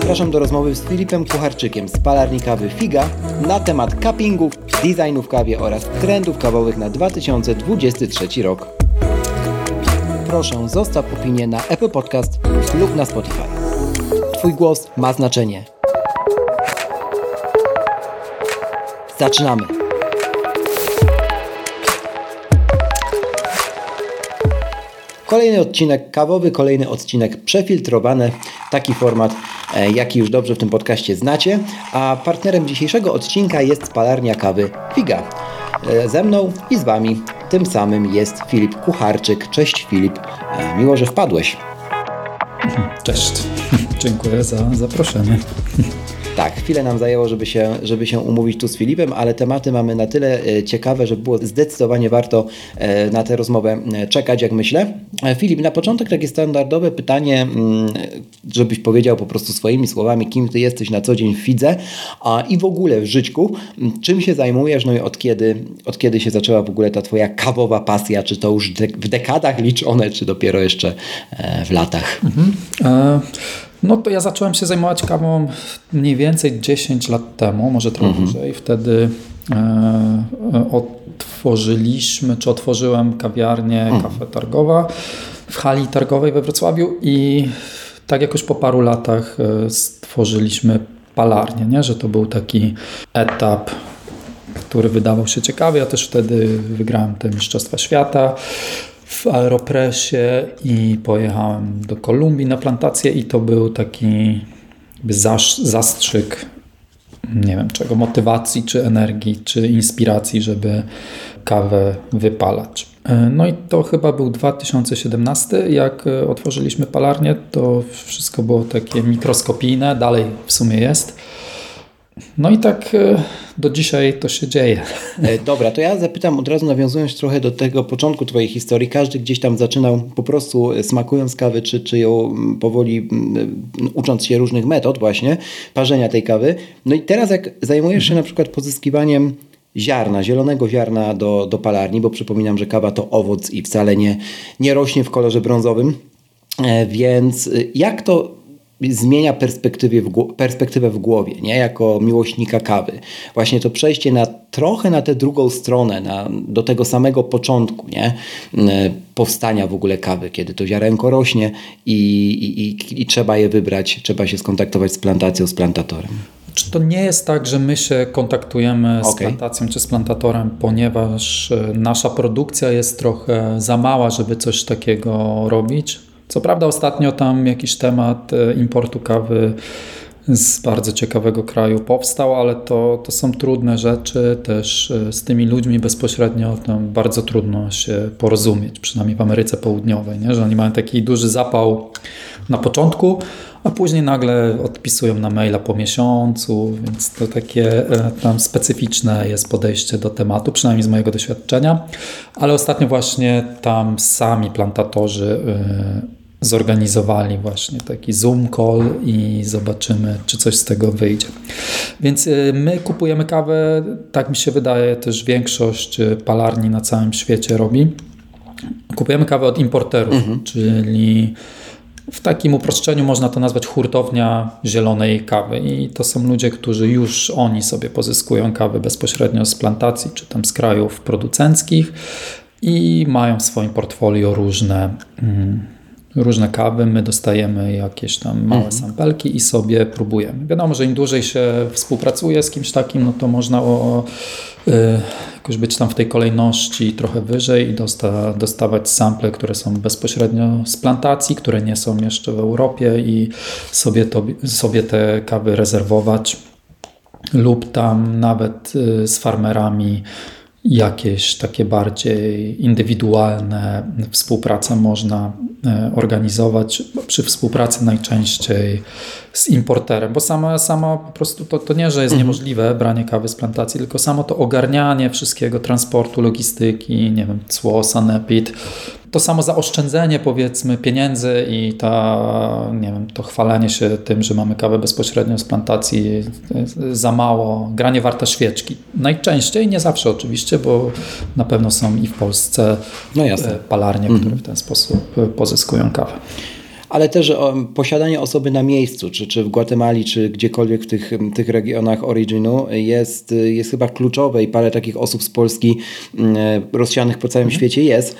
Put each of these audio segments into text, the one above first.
Zapraszam do rozmowy z Filipem Kucharczykiem z palarni kawy Figa na temat cuppingów, designu w kawie oraz trendów kawowych na 2023 rok. Proszę zostaw opinię na Apple Podcast lub na Spotify. Twój głos ma znaczenie. Zaczynamy! Kolejny odcinek kawowy, kolejny odcinek przefiltrowany. Taki format, jaki już dobrze w tym podcaście znacie. A partnerem dzisiejszego odcinka jest palarnia kawy Figa. E, ze mną i z Wami tym samym jest Filip Kucharczyk. Cześć Filip, e, miło, że wpadłeś. Cześć, dziękuję za zaproszenie. Tak, chwilę nam zajęło, żeby się, żeby się umówić tu z Filipem, ale tematy mamy na tyle e, ciekawe, że było zdecydowanie warto e, na tę rozmowę e, czekać, jak myślę. Filip, na początek takie standardowe pytanie, mm, żebyś powiedział po prostu swoimi słowami, kim ty jesteś na co dzień w Fidze a i w ogóle w życiu. Mm, czym się zajmujesz, no i od kiedy, od kiedy się zaczęła w ogóle ta twoja kawowa pasja? Czy to już w dekadach liczone, czy dopiero jeszcze w latach? Mhm. No to ja zacząłem się zajmować kawą mniej więcej 10 lat temu, może trochę mhm. dłużej. Wtedy e, otworzyliśmy, czy otworzyłem kawiarnię mhm. Kafe Targowa w hali targowej we Wrocławiu i tak jakoś po paru latach e, stworzyliśmy palarnię, nie? że to był taki etap który wydawał się ciekawy. Ja też wtedy wygrałem te Mistrzostwa Świata w Aeropresie i pojechałem do Kolumbii na plantację i to był taki zastrzyk nie wiem czego, motywacji, czy energii, czy inspiracji, żeby kawę wypalać. E, no i to chyba był 2017, jak e, otworzyliśmy palarnię, to wszystko było takie mikroskopijne, dalej w sumie jest. No i tak e, do dzisiaj to się dzieje. E, dobra, to ja zapytam od razu, nawiązując trochę do tego początku Twojej historii. Każdy gdzieś tam zaczynał po prostu e, smakując kawy, czy, czy ją powoli ucząc się różnych metod właśnie parzenia tej kawy. No i teraz jak zajmujesz się na przykład pozyskiwaniem ziarna, zielonego ziarna do, do palarni, bo przypominam, że kawa to owoc i wcale nie, nie rośnie w kolorze brązowym. Więc jak to zmienia perspektywę w, perspektywę w głowie, nie? jako miłośnika kawy. Właśnie to przejście na trochę na tę drugą stronę, na, do tego samego początku nie? powstania w ogóle kawy, kiedy to ziarenko rośnie i, i, i, i trzeba je wybrać, trzeba się skontaktować z plantacją, z plantatorem. Czy to nie jest tak, że my się kontaktujemy z okay. plantacją czy z plantatorem, ponieważ e, nasza produkcja jest trochę za mała, żeby coś takiego robić? Co prawda ostatnio tam jakiś temat e, importu kawy z bardzo ciekawego kraju powstał, ale to, to są trudne rzeczy. Też e, z tymi ludźmi bezpośrednio tam bardzo trudno się porozumieć, przynajmniej w Ameryce Południowej, nie? że oni mają taki duży zapał na początku, a później nagle odpisują na maila po miesiącu, więc to takie e, tam specyficzne jest podejście do tematu, przynajmniej z mojego doświadczenia. Ale ostatnio właśnie tam sami plantatorzy zorganizowali właśnie taki Zoom call i zobaczymy, czy coś z tego wyjdzie. Więc y, my kupujemy kawę, tak mi się wydaje, też większość palarni na całym świecie robi. Kupujemy kawę od importerów, mhm. czyli w takim uproszczeniu można to nazwać hurtownia zielonej kawy. I to są ludzie, którzy już oni sobie pozyskują kawę bezpośrednio z plantacji czy tam z krajów producenckich i mają w swoim portfolio różne mm, różne kawy, my dostajemy jakieś tam małe mhm. sampelki i sobie próbujemy. Wiadomo, że im dłużej się współpracuje z kimś takim, no to można o, y, jakoś być tam w tej kolejności trochę wyżej i dosta, dostawać sample, które są bezpośrednio z plantacji, które nie są jeszcze w Europie i sobie, to, sobie te kawy rezerwować lub tam nawet y, z farmerami jakieś takie bardziej indywidualne współprace można e, organizować. Przy współpracy najczęściej z importerem, bo samo, samo po prostu to, to nie, że jest mhm. niemożliwe branie kawy z plantacji, tylko samo to ogarnianie wszystkiego, transportu, logistyki, nie wiem, cło, sanepid, to samo zaoszczędzenie powiedzmy pieniędzy i ta, nie wiem, to chwalenie się tym, że mamy kawę bezpośrednio z plantacji za mało, granie warta świeczki. Najczęściej, nie zawsze oczywiście, bo na pewno są i w Polsce no e, palarnie, które mhm. w ten sposób e, pozyskują kawę ale też posiadanie osoby na miejscu, czy, czy w Gwatemali, czy gdziekolwiek w tych, tych regionach originu jest, jest chyba kluczowe i parę takich osób z Polski mm, rozsianych po całym mhm. świecie jest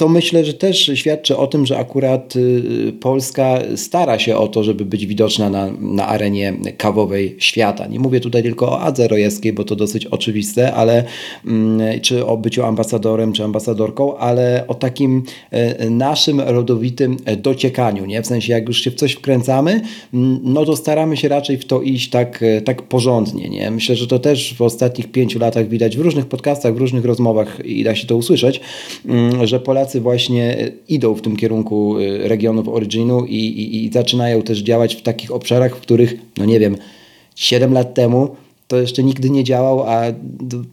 to myślę, że też świadczy o tym, że akurat y, Polska stara się o to, żeby być widoczna na, na arenie kawowej świata. Nie mówię tutaj tylko o Adze Rojewskiej, bo to dosyć oczywiste, ale mm, czy o byciu ambasadorem, czy ambasadorką, ale o takim e, naszym rodowitym dociekaniu, nie? W sensie, jak już się w coś wkręcamy, mm, no to staramy się raczej w to iść tak, e, tak porządnie, nie? Myślę, że to też w ostatnich pięciu latach widać w różnych podcastach, w różnych rozmowach i da się to usłyszeć, mm, że Polacy Polacy właśnie idą w tym kierunku y, regionów originu i, i, i zaczynają też działać w takich obszarach, w których, no nie wiem, 7 lat temu to jeszcze nigdy nie działał, a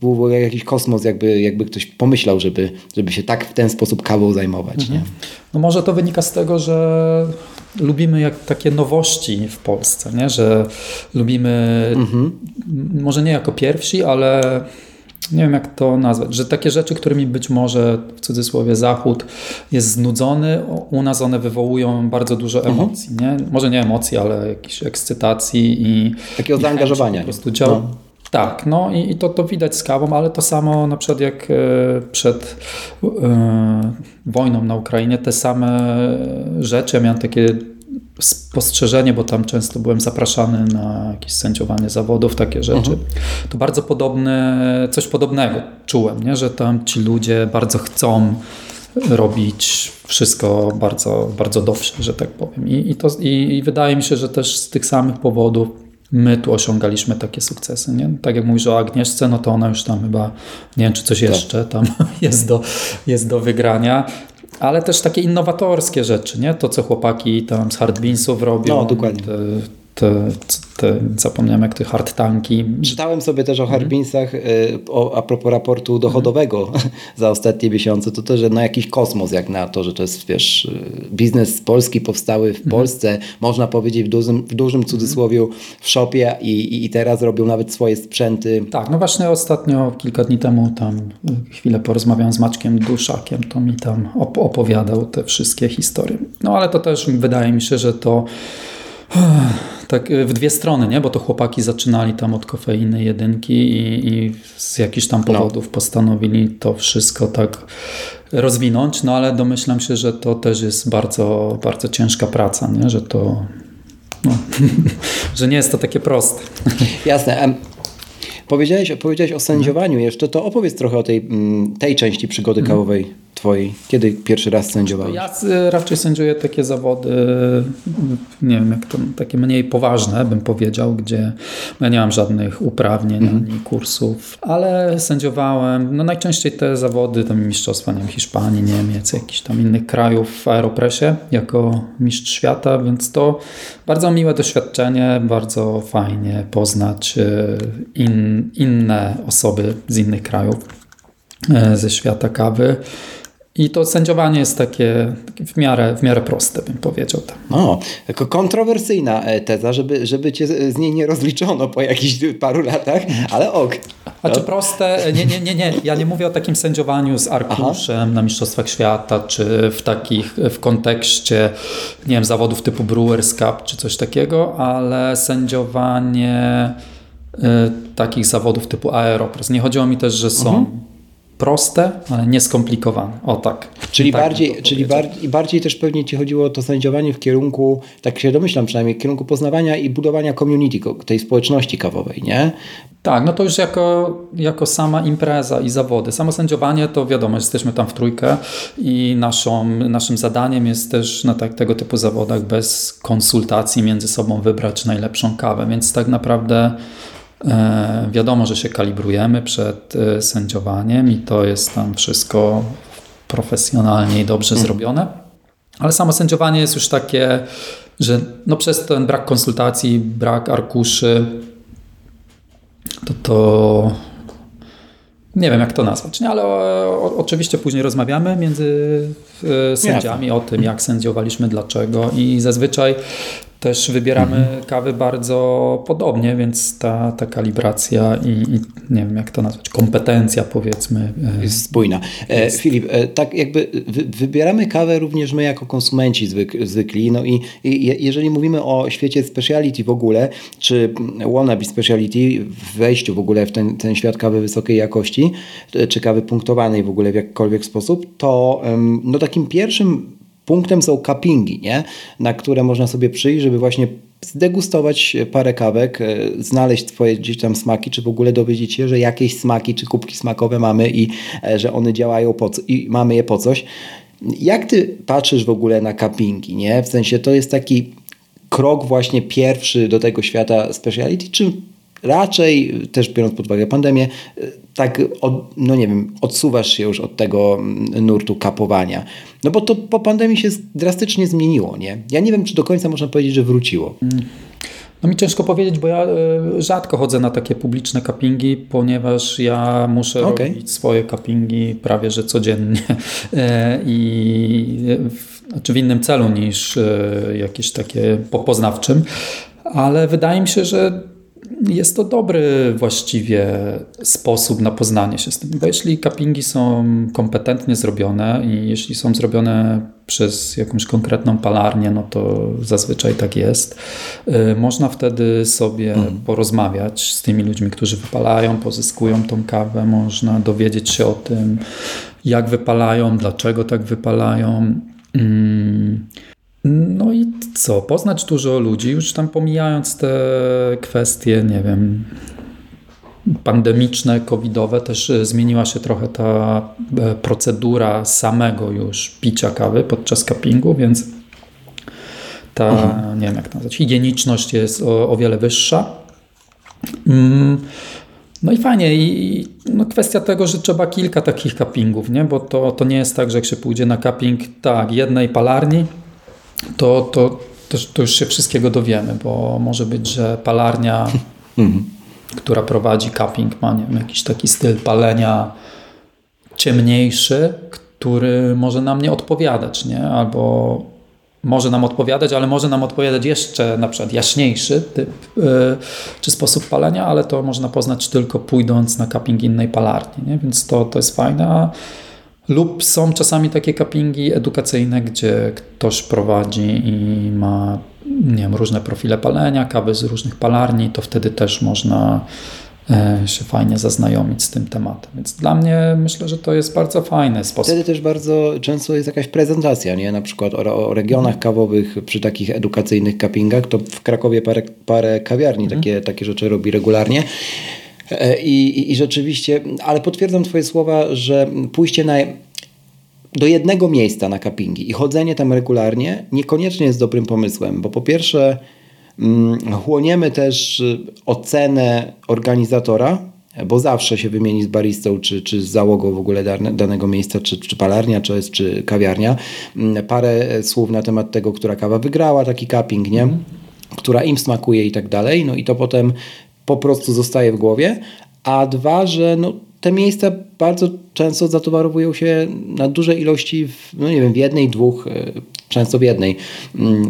był jakiś kosmos, jakby, jakby ktoś pomyślał, żeby, żeby się tak w ten sposób kawą zajmować. Mhm. Nie? No może to wynika z tego, że lubimy jak takie nowości w Polsce, nie? że lubimy, mhm. może nie jako pierwsi, ale nie wiem jak to nazwać, że takie rzeczy, którymi być może w cudzysłowie Zachód jest znudzony, u nas one wywołują bardzo dużo mhm. emocji. Nie? Może nie emocji, ale jakiejś ekscytacji i. Takiego zaangażowania. Po prostu dział. No. Tak, no i, i, to, to widać z kawą, ale to samo na przykład jak e, przed e, wojną na Ukrainie, te same rzeczy, ja miałem takie spostrzeżenie, bo tam często byłem zapraszany na jakieś sędziowanie zawodów, takie rzeczy. Mhm. To bardzo podobne, coś podobnego czułem, nie? że tam ci ludzie bardzo chcą robić wszystko bardzo, bardzo dobrze, że tak powiem. I, i, to, i, i wydaje mi się, że też z tych samych powodów my tu osiągaliśmy takie sukcesy. Nie? Tak jak mówisz o Agnieszce, no to ona już tam chyba, nie wiem czy coś tak. jeszcze tam jest do, jest do wygrania ale też takie innowatorskie rzeczy, nie? To, co chłopaki tam z hard beansów robią. No, dokładnie. Te, te, te, zapomniałem jak te hard tanki. Czytałem sobie też o mhm. beansach y, o, a propos raportu dochodowego mm. za ostatnie miesiące, to też no, jakiś kosmos jak na to, że to jest wiesz, biznes z Polski powstały w mm. Polsce, można powiedzieć w dużym, w dużym cudzysłowie w shopie i, i, i, teraz robią nawet swoje sprzęty. Tak, no właśnie ostatnio, kilka dni temu tam y, chwilę porozmawiałem z Maćkiem Duszakiem, to mi tam opowiadał te wszystkie historie. No ale to też wydaje mi się, że to tak w dwie strony, nie? bo to chłopaki zaczynali tam od kofeiny jedynki i, i z jakichś tam no. powodów no. postanowili to wszystko tak rozwinąć, no ale domyślam się, że to też jest bardzo, bardzo ciężka praca, nie? że to no, że nie jest to takie proste. Jasne. Powiedziałeś, powiedziałeś o sędziowaniu jeszcze, to opowiedz trochę o tej, mm, tej części przygody mhm. kawowej twojej. Kiedy pierwszy raz sędziowałeś? Ja raczej sędziuję takie zawody, nie wiem, jak to, takie mniej poważne, bym powiedział, gdzie ja nie mam żadnych uprawnień mhm. ani kursów, ale sędziowałem, no najczęściej te zawody, to mistrzostwa, nie wiem, Hiszpanii, Niemiec, jakichś tam innych krajów w Aeropresie jako mistrz świata, więc to bardzo miłe doświadczenie, bardzo fajnie poznać e, in, inne osoby z innych krajów e, ze świata kawy. I to sędziowanie jest takie, takie, w, miarę, w miarę proste, bym powiedział. Tak. O, jako kontrowersyjna e, teza, żeby, żeby cię z niej nie rozliczono po jakichś paru latach, ale ok. A czy proste? Nie, nie, nie, nie. Ja nie mówię o takim sędziowaniu z arkuszem Aha. na Mistrzostwach Świata, czy w takich, w kontekście, nie wiem, zawodów typu Brewers Cup, czy coś takiego, ale sędziowanie takich zawodów typu Aeropress. Nie chodziło mi też, że są mhm proste, ale nieskomplikowane. O tak. Czyli, tak bardziej, czyli bardziej, bardziej też pewnie Ci chodziło o to sędziowanie w kierunku, tak się domyślam przynajmniej, w kierunku poznawania i budowania community, tej społeczności kawowej, nie? Tak, no to już jako, jako sama impreza i zawody. Samo sędziowanie to wiadomo, jesteśmy tam w trójkę i naszą, naszym zadaniem jest też na tak, tego typu zawodach bez konsultacji między sobą wybrać najlepszą kawę, więc tak naprawdę E, wiadomo, że się kalibrujemy przed e, sędziowaniem i to jest tam wszystko profesjonalnie i dobrze mhm. zrobione. Ale samo sędziowanie jest już takie, że no przez ten brak konsultacji, brak arkuszy, to to nie wiem jak to nazwać, nie? ale o, oczywiście później rozmawiamy między e, sędziami Jasne. o tym, jak sędziowaliśmy, dlaczego i zazwyczaj też wybieramy mhm. kawy bardzo podobnie, więc ta, ta kalibracja i, i, nie wiem jak to nazwać, kompetencja powiedzmy. E, jest spójna. E, jest... Filip, e, tak jakby wy, wybieramy kawę również my jako konsumenci zwyk, zwykli. No i, i jeżeli mówimy o świecie speciality w ogóle, czy wannabe speciality, w wejściu w ogóle w ten, ten świat kawy wysokiej jakości, czy kawy punktowanej w ogóle w jakikolwiek sposób, to no takim pierwszym punktem są cuppingi, nie? na które można sobie przyjść, żeby właśnie zdegustować parę kawek, e, znaleźć swoje gdzieś tam smaki, czy w ogóle dowiedzieć się, że jakieś smaki czy kubki smakowe mamy i e, że one działają po co, i mamy je po coś. Jak ty patrzysz w ogóle na cuppingi, nie? W sensie to jest taki krok właśnie pierwszy do tego świata speciality, czy raczej, też biorąc pod uwagę pandemię, tak, od, no nie wiem, odsuwasz się już od tego nurtu kapowania. No bo to po pandemii się drastycznie zmieniło, nie? Ja nie wiem, czy do końca można powiedzieć, że wróciło. No mi ciężko powiedzieć, bo ja e, rzadko chodzę na takie publiczne cuppingi, ponieważ ja muszę okay. robić swoje cuppingi prawie że codziennie e, i w, znaczy w innym celu niż e, jakieś takie popoznawczym, ale wydaje mi się, że jest to dobry właściwie sposób na poznanie się z tym. Bo jeśli cuppingi są kompetentnie zrobione i jeśli są zrobione przez jakąś konkretną palarnię, no to zazwyczaj tak jest. Y, można wtedy sobie mhm. porozmawiać z tymi ludźmi, którzy wypalają, pozyskują tą kawę. Można dowiedzieć się o tym, jak wypalają, dlaczego tak wypalają. No i co? Poznać dużo ludzi, już tam pomijając te kwestie, nie wiem, pandemiczne, covidowe, też e, zmieniła się trochę ta e, procedura samego już picia kawy podczas cuppingu, więc ta, mhm. nie wiem jak nazwać, higieniczność jest o, o wiele wyższa. Mm. No i fajnie, i no kwestia tego, że trzeba kilka takich cuppingów, nie? bo to, to nie jest tak, że jak się pójdzie na cupping, tak, jednej palarni, to, to, to, to już się wszystkiego dowiemy, bo może być, że palarnia, mhm. która prowadzi cupping, ma nie wiem, jakiś taki styl palenia ciemniejszy, który może nam nie odpowiadać, nie? albo może nam odpowiadać, ale może nam odpowiadać jeszcze na przykład jaśniejszy typ yy, czy sposób palenia, ale to można poznać tylko pójdąc na cupping innej palarni, nie? więc to, to jest fajne. Lub są czasami takie cuppingi edukacyjne, gdzie ktoś prowadzi i ma nie wiem, różne profile palenia, kawy z różnych palarni, to wtedy też można e, się fajnie zaznajomić z tym tematem. Więc dla mnie myślę, że to jest bardzo fajny sposób. Wtedy też bardzo często jest jakaś prezentacja, nie? Na przykład o, o regionach kawowych przy takich edukacyjnych cuppingach, to w Krakowie parę, parę kawiarni mhm. takie, takie rzeczy robi regularnie. E, I, I rzeczywiście, ale potwierdzam Twoje słowa, że pójście na do jednego miejsca na cuppingi i chodzenie tam regularnie niekoniecznie jest dobrym pomysłem, bo po pierwsze mm, chłoniemy też y, ocenę organizatora, bo zawsze się wymieni z baristą, czy, czy z załogą w ogóle danego miejsca, czy, czy palarnia, czy, czy kawiarnia. Mm, parę słów na temat tego, która kawa wygrała taki cupping, nie? Mm. która im smakuje i tak dalej. No i to potem po prostu zostaje w głowie. A dwa, że no, te miejsca bardzo często zatowarowują się na duże ilości, w, no nie wiem, w jednej, dwóch, e, często w jednej mm,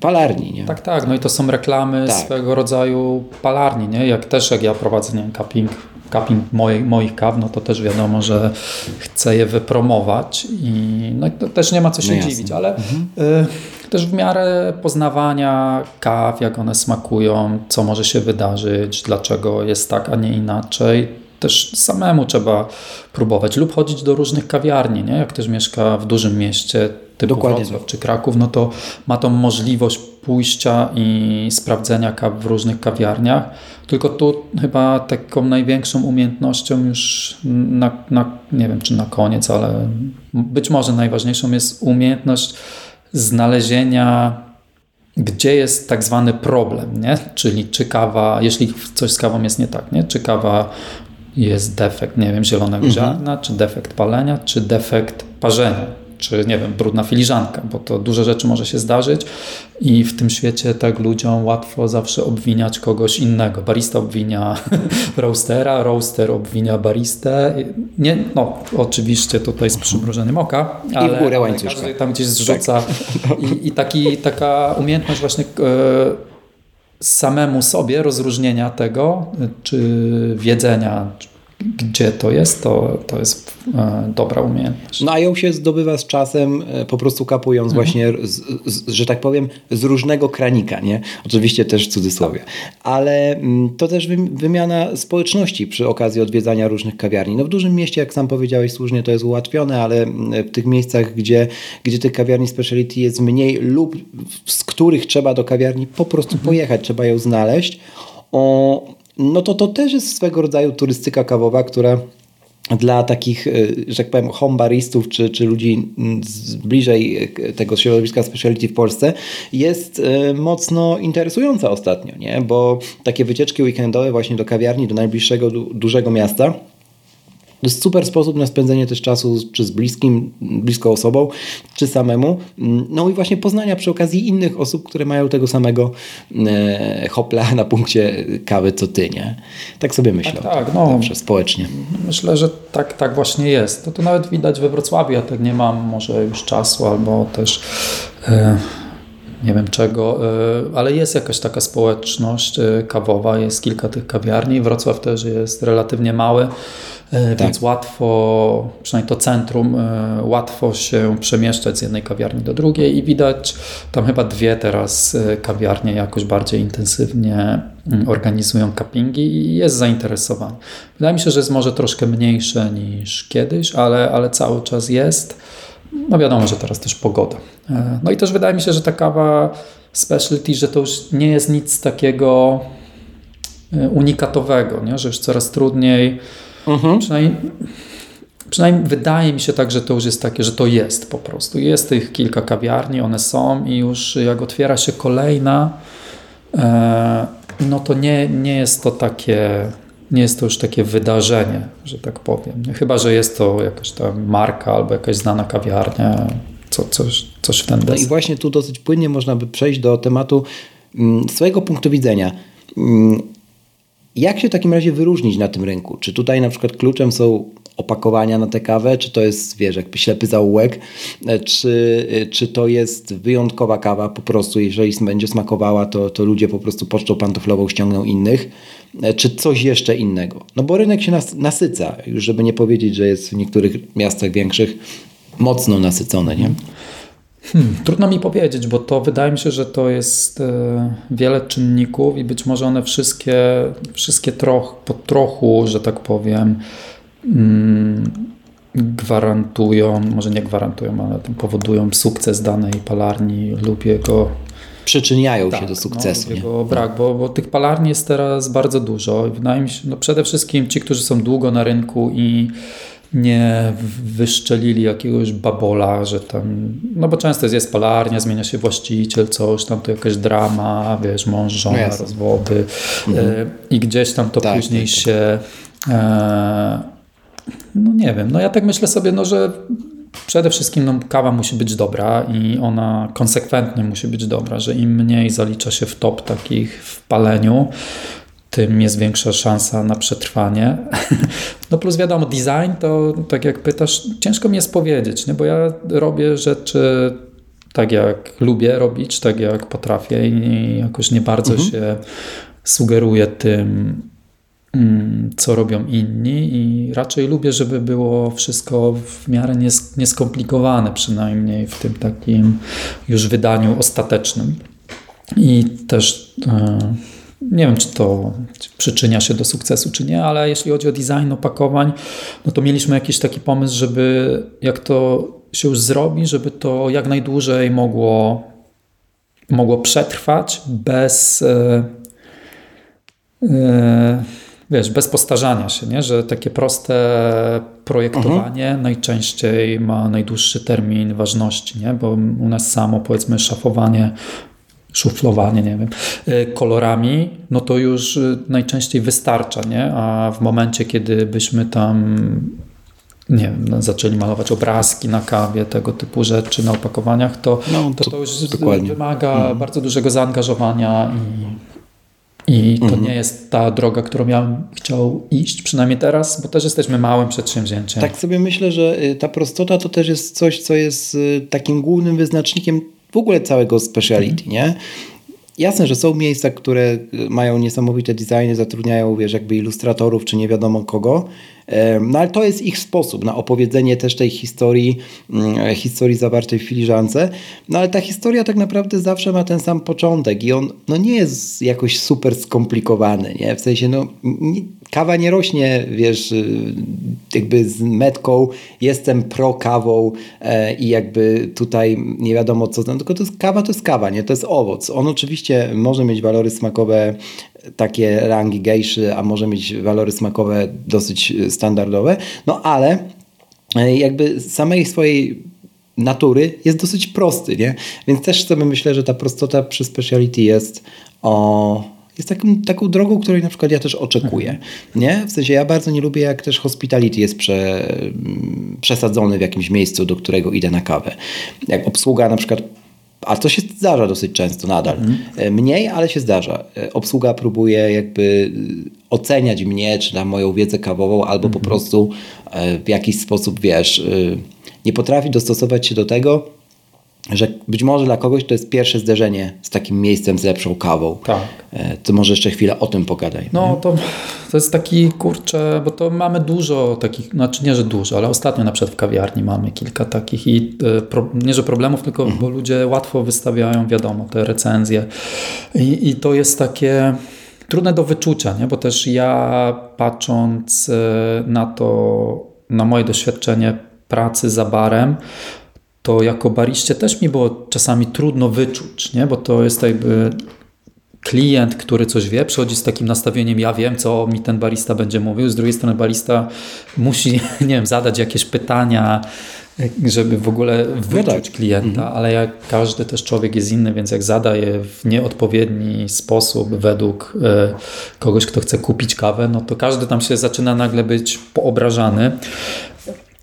palarni. Nie? Tak, tak. No i to są reklamy tak. swego rodzaju palarni. Nie? Jak też jak ja prowadzę nie cupping, cupping moich, moich kaw, no to też wiadomo, że chcę je wypromować i no to też nie ma co się no dziwić, ale mhm. y, też w miarę poznawania kaw, jak one smakują, co może się wydarzyć, dlaczego jest tak, a nie inaczej, też samemu trzeba próbować lub chodzić do różnych kawiarni, nie? Jak ktoś mieszka w dużym mieście typu Dokładnie. Wrocław czy Kraków, no to ma tą możliwość pójścia i sprawdzenia kaw w różnych kawiarniach. Tylko tu chyba taką największą umiejętnością już na, na nie wiem czy na koniec, ale być może najważniejszą jest umiejętność znalezienia gdzie jest tak zwany problem, nie? czyli czy kawa, jeśli coś z kawą jest nie tak, nie? czy kawa jest defekt, nie wiem, zielonego mhm. ziarna, czy defekt palenia, czy defekt parzenia czy nie wiem, brudna filiżanka, bo to dużo rzeczy może się zdarzyć i w tym świecie tak ludziom łatwo zawsze obwiniać kogoś innego. Barista obwinia roastera, roaster obwinia baristę. Nie, no oczywiście tutaj z przymrużeniem oka, ale, I w górę łańcuszka. każdy tam gdzieś zrzuca tak. I, i taki, taka umiejętność właśnie e, samemu sobie rozróżnienia tego, czy wiedzenia, gdzie to jest, to, to jest e, dobra umiejętność. No a ją się zdobywa z czasem, e, po prostu kapując mhm. właśnie, z, z, że tak powiem, z różnego kranika, nie? Oczywiście też w cudzysłowie. Ale mm, to też wymiana społeczności przy okazji odwiedzania różnych kawiarni. No w dużym mieście, jak sam powiedziałeś słusznie, to jest ułatwione, ale mm, w tych miejscach, gdzie, gdzie tych kawiarni speciality jest mniej lub z których trzeba do kawiarni po prostu mhm. pojechać, trzeba ją znaleźć, o, no to to też jest swego rodzaju turystyka kawowa, która dla takich, e, że tak powiem, homebaristów czy, czy ludzi z bliżej e, tego środowiska speciality w Polsce jest e, mocno interesująca ostatnio, nie? bo takie wycieczki weekendowe właśnie do kawiarni, do najbliższego du dużego miasta to jest super sposób na spędzenie też czasu czy z bliskim, bliską osobą, czy samemu. No i właśnie poznania przy okazji innych osób, które mają tego samego e, hopla na punkcie kawy co ty, nie? Tak sobie myślę. Tak, tak no, zawsze społecznie. Myślę, że tak, tak właśnie jest. To, to nawet widać we Wrocławiu. Ja tak nie mam może już czasu albo też... Nie wiem czego, e, ale jest jakaś taka społeczność e, kawowa, jest kilka tych kawiarni. Wrocław też jest relatywnie mały. E, tak. Więc łatwo, przynajmniej to centrum, łatwo się przemieszczać z jednej kawiarni do drugiej i widać tam chyba dwie teraz kawiarnie jakoś bardziej intensywnie mm, organizują cuppingi i jest zainteresowany. Wydaje mi się, że jest może troszkę mniejsze niż kiedyś, ale, ale cały czas jest. No wiadomo, że teraz też pogoda. No i też wydaje mi się, że ta kawa specialty, że to już nie jest nic takiego unikatowego, nie? że już coraz trudniej Mhm. Przynajmniej, przynajmniej wydaje mi się tak, że to już jest takie, że to jest po prostu. Jest tych kilka kawiarni, one są i już jak otwiera się kolejna, e, no to nie, nie jest to takie nie jest to już takie wydarzenie, że tak powiem. Chyba, że jest to jakaś ta marka albo jakaś znana kawiarnia, co, coś, coś w ten No i właśnie tu dosyć płynnie można by przejść do tematu mm, swojego punktu widzenia. Mm, jak się w takim razie wyróżnić na tym rynku? Czy tutaj na przykład kluczem są opakowania na tę kawę, czy to jest, wiesz, jakby ślepy zaułek, e, czy, e, czy to jest wyjątkowa kawa po prostu, jeżeli będzie smakowała, to, to ludzie po prostu pocztą pantoflową ściągną innych, e, czy coś jeszcze innego. No bo rynek się nas, nasyca, już żeby nie powiedzieć, że jest w niektórych miastach większych mocno nasycony, nie? Hmm, trudno mi powiedzieć, bo to wydaje mi się, że to jest e, wiele czynników i być może one wszystkie, wszystkie troch, po trochu, że tak powiem, gwarantują, może nie gwarantują, ale powodują sukces danej palarni lub jego przyczyniają tak, się do sukcesu. No, jego brak, bo, bo tych palarni jest teraz bardzo dużo wydaje mi się, no przede wszystkim ci, którzy są długo na rynku i nie wyszczelili jakiegoś babola, że tam, no bo często jest, jest palarnia, zmienia się właściciel, coś tam, to jakaś drama, wiesz, mąż, żona, no rozwody mhm. E, i gdzieś tam to tak, później tak, tak. się e, no nie wiem, no ja tak myślę sobie, no że przede wszystkim no, kawa musi być dobra i ona konsekwentnie musi być dobra, że im mniej zalicza się w top takich w paleniu, tym jest większa szansa na przetrwanie. No plus wiadomo, design to tak jak pytasz, ciężko mi jest powiedzieć, nie? bo ja robię rzeczy tak jak lubię robić, tak jak potrafię i jakoś nie bardzo mhm. się sugeruję tym, co robią inni i raczej lubię, żeby było wszystko w miarę nieskomplikowane, przynajmniej w tym takim już wydaniu ostatecznym. I też e, nie wiem, czy to przyczynia się do sukcesu, czy nie, ale jeśli chodzi o design opakowań, no to mieliśmy jakiś taki pomysł, żeby jak to się już zrobi, żeby to jak najdłużej mogło, mogło przetrwać bez. Yy, yy, wiesz, bez postarzania się, nie? że takie proste projektowanie mhm. najczęściej ma najdłuższy termin ważności, nie? bo u nas samo powiedzmy szafowanie szuflowanie, nie wiem, e, kolorami, no to już e, najczęściej wystarcza, nie? A w momencie, kiedy byśmy tam nie wiem, no, zaczęli malować obrazki na kawie, tego typu rzeczy na opakowaniach, to no, to, to, już dokładnie. wymaga mhm. bardzo dużego zaangażowania i, i to mhm. nie jest ta droga, którą ja chciał iść, przynajmniej teraz, bo też jesteśmy małym przedsięwzięciem. Tak sobie myślę, że y, ta prostota to też jest coś, co jest y, takim głównym wyznacznikiem w ogóle całego speciality, mhm. nie? Jasne, że są miejsca, które y, mają niesamowite designy, zatrudniają, wiesz, jakby ilustratorów, czy nie wiadomo kogo, no ale to jest ich sposób na opowiedzenie też tej historii, mm, historii zawartej w filiżance. No ale ta historia tak naprawdę zawsze ma ten sam początek i on no, nie jest jakoś super skomplikowany, nie? W sensie, no, kawa nie rośnie, wiesz, y, jakby z metką jestem pro kawą e, i jakby tutaj nie wiadomo co, no, tylko to jest kawa, to jest kawa, nie? To jest owoc. On oczywiście może mieć walory smakowe takie rangi gejszy, a może mieć walory smakowe dosyć standardowe, no ale e, jakby samej swojej natury jest dosyć prosty, nie? Więc też sobie myślę, że ta prostota przy speciality jest o jest taką, taką drogą, której na przykład ja też oczekuję. Nie? W sensie ja bardzo nie lubię, jak też hospitality jest prze, przesadzony w jakimś miejscu, do którego idę na kawę. Jak obsługa na przykład a to się zdarza dosyć często nadal. Mm. Mniej, ale się zdarza. E, obsługa próbuje jakby oceniać mnie, czy na moją wiedzę kawową, albo po mhm. prostu w jakiś sposób, wiesz, nie potrafi dostosować się do tego, że być może dla kogoś to jest pierwsze zderzenie z takim miejscem z lepszą kawą. Tak. E, to może jeszcze chwilę o tym pogadaj. No to, to jest taki kurczę, bo to mamy dużo takich, znaczy nie, że dużo, ale ostatnio na przykład w kawiarni mamy kilka takich i e, pro, nie, że problemów, tylko mhm. bo ludzie łatwo wystawiają, wiadomo, te recenzje i, i to jest takie trudne do wyczucia, nie? bo też ja patrząc e, na to, na moje doświadczenie pracy za barem, to jako bariście też mi było czasami trudno wyczuć, nie? bo to jest jakby klient, który coś wie, przychodzi z takim nastawieniem, ja wiem, co mi ten barista będzie mówił, z drugiej strony barista musi, nie wiem, zadać jakieś pytania, żeby w ogóle wyczuć no tak. klienta, mhm. ale jak każdy też człowiek jest inny, więc jak zadaje w nieodpowiedni sposób według e, kogoś, kto chce kupić kawę, no to każdy tam się zaczyna nagle być poobrażany.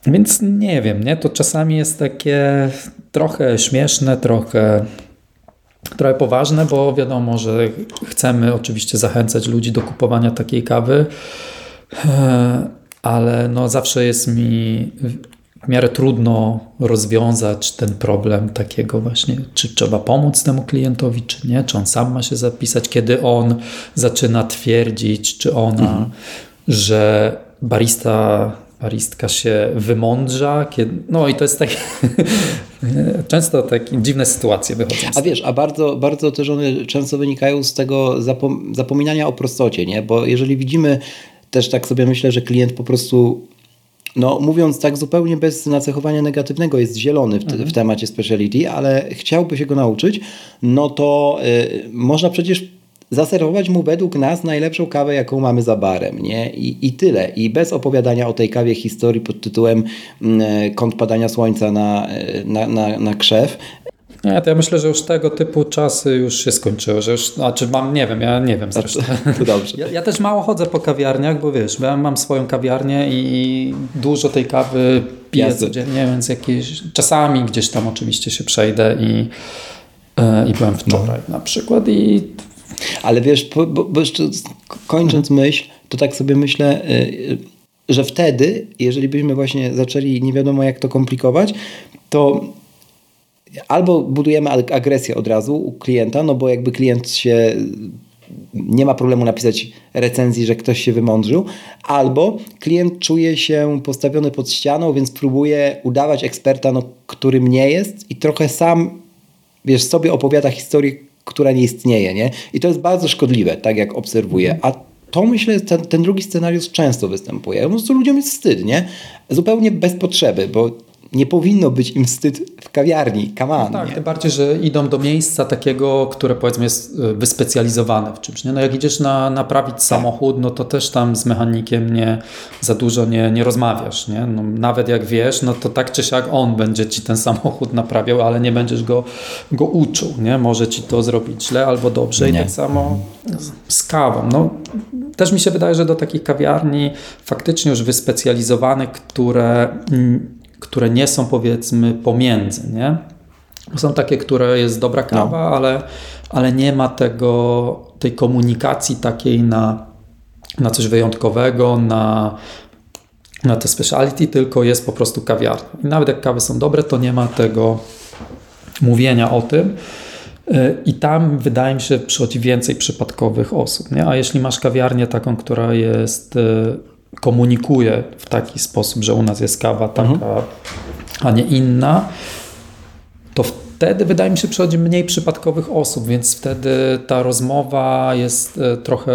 Więc nie wiem, nie? To czasami jest takie trochę śmieszne, trochę, trochę poważne, bo wiadomo, że chcemy oczywiście zachęcać ludzi do kupowania takiej kawy, e, ale no zawsze jest mi w miarę trudno rozwiązać ten problem takiego właśnie, czy trzeba pomóc temu klientowi, czy nie, czy on sam ma się zapisać, kiedy on zaczyna twierdzić, czy ona, mhm. że barista baristka się wymądrza, kiedy, no i to jest tak często takie dziwne sytuacje wychodzą. A wiesz, a bardzo, bardzo też one często wynikają z tego zapom zapominania o prostocie, nie? Bo jeżeli widzimy, też tak sobie myślę, że klient po prostu no mówiąc tak zupełnie bez nacechowania negatywnego, jest zielony w, mhm. w temacie speciality, ale chciałby się go nauczyć, no to y, można przecież zaserwować mu według nas najlepszą kawę, jaką mamy za barem, nie? I, i tyle. I bez opowiadania o tej kawie historii pod tytułem mm, Kąt padania słońca na, na, na, na krzew. Nie, to ja myślę, że już tego typu czasy już się skończyły, że już, znaczy mam, nie wiem, ja nie wiem zresztą. To, dobrze. Ja, ja, też mało chodzę po kawiarniach, bo wiesz, ja mam swoją kawiarnię i dużo tej kawy piję Jazdy. codziennie, więc jakieś, czasami gdzieś tam oczywiście się przejdę i, e, i byłem wczoraj no. na przykład i ale wiesz, bo, bo jeszcze kończąc mhm. myśl, to tak sobie myślę, y, y, że wtedy, jeżeli byśmy właśnie zaczęli nie wiadomo jak to komplikować, to albo budujemy agresję od razu u klienta, no bo jakby klient się nie ma problemu napisać recenzji, że ktoś się wymądrzył, albo klient czuje się postawiony pod ścianą, więc próbuje udawać eksperta, no, którym nie jest i trochę sam wiesz, sobie opowiada historię, która nie istnieje, nie? I to jest bardzo szkodliwe, tak jak obserwuję. A to myślę, ten, ten drugi scenariusz często występuje. Po prostu ludziom jest wstyd, nie? Zupełnie bez potrzeby, bo nie powinno być im wstyd w kawiarni. Come on, no tak, tym bardziej, że idą do miejsca takiego, które powiedzmy jest e, wyspecjalizowane w czymś. Nie? No jak idziesz na, naprawić tak. samochód, no to też tam z mechanikiem nie za dużo nie, nie rozmawiasz. Nie? No, nawet jak wiesz, no to tak czy siak on będzie ci ten samochód naprawiał, ale nie będziesz go, go uczył. Nie? Może ci to zrobić źle albo dobrze. Nie. I tak samo z kawą. No, też mi się wydaje, że do takich kawiarni faktycznie już wyspecjalizowanych, które mm, które nie są powiedzmy pomiędzy, nie? Są takie, które jest dobra no. kawa, no. ale, ale nie ma tego, tej komunikacji takiej na, na coś wyjątkowego, na, na te speciality, tylko jest po prostu kawiarnia. I nawet jak kawy są dobre, to nie ma tego mówienia o tym. I tam wydaje mi się przychodzi więcej przypadkowych osób. Nie? A jeśli masz kawiarnię taką, która jest komunikuje w taki sposób, że u nas jest kawa taka, mhm. a nie inna, to wtedy wydaje mi się przychodzi mniej przypadkowych osób, więc wtedy ta rozmowa jest e, trochę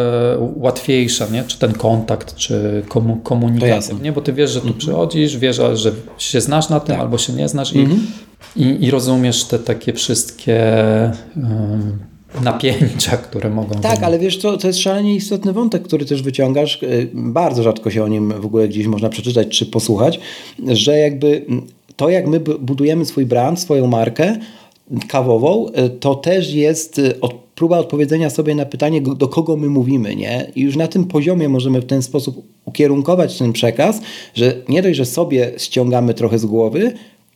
łatwiejsza, nie? czy ten kontakt, czy komunikacja, nie? bo ty wiesz, że tu mhm. przychodzisz, wiesz, że się znasz na tym tak. albo się nie znasz mhm. i, i, i, rozumiesz te takie wszystkie napięcia, które mogą. Tak, ale wiesz, to, to jest szalenie istotny wątek, który też wyciągasz. Y, bardzo rzadko się o nim w ogóle gdzieś można przeczytać czy posłuchać, że jakby to, jak my budujemy swój brand, swoją markę kawową, y, to też jest y, od, próba odpowiedzenia sobie na pytanie, do kogo my mówimy, nie? I już na tym poziomie możemy w ten sposób ukierunkować ten przekaz, że nie dość, że sobie ściągamy trochę z głowy,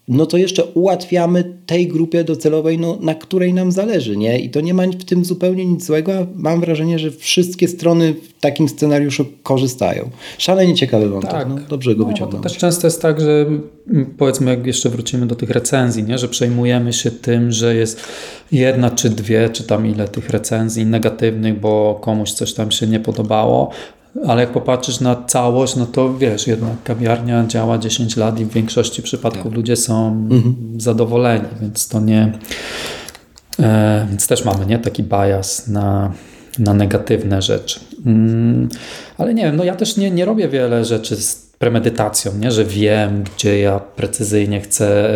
no to jeszcze ułatwiamy tej grupie docelowej, no, na której nam zależy, nie? I to nie ma w tym zupełnie nic złego, a mam wrażenie, że wszystkie strony w takim scenariuszu korzystają. Szalenie ciekawy wątek, tak. no, dobrze go no, wyciągnąć. Też często jest tak, że mm, powiedzmy, jak jeszcze wrócimy do tych recenzji, nie? że przejmujemy się tym, że jest jedna czy dwie, czy tam ile tych recenzji negatywnych, bo komuś coś tam się nie podobało, ale jak popatrzysz na całość, no to wiesz, jednak kawiarnia działa 10 lat i w większości przypadków tak. ludzie są mhm. zadowoleni, więc to nie. E, więc też mamy nie taki bias na, na negatywne rzeczy. Mm, ale nie wiem, no ja też nie, nie robię wiele rzeczy z premedytacją, nie? że wiem, gdzie ja precyzyjnie chcę,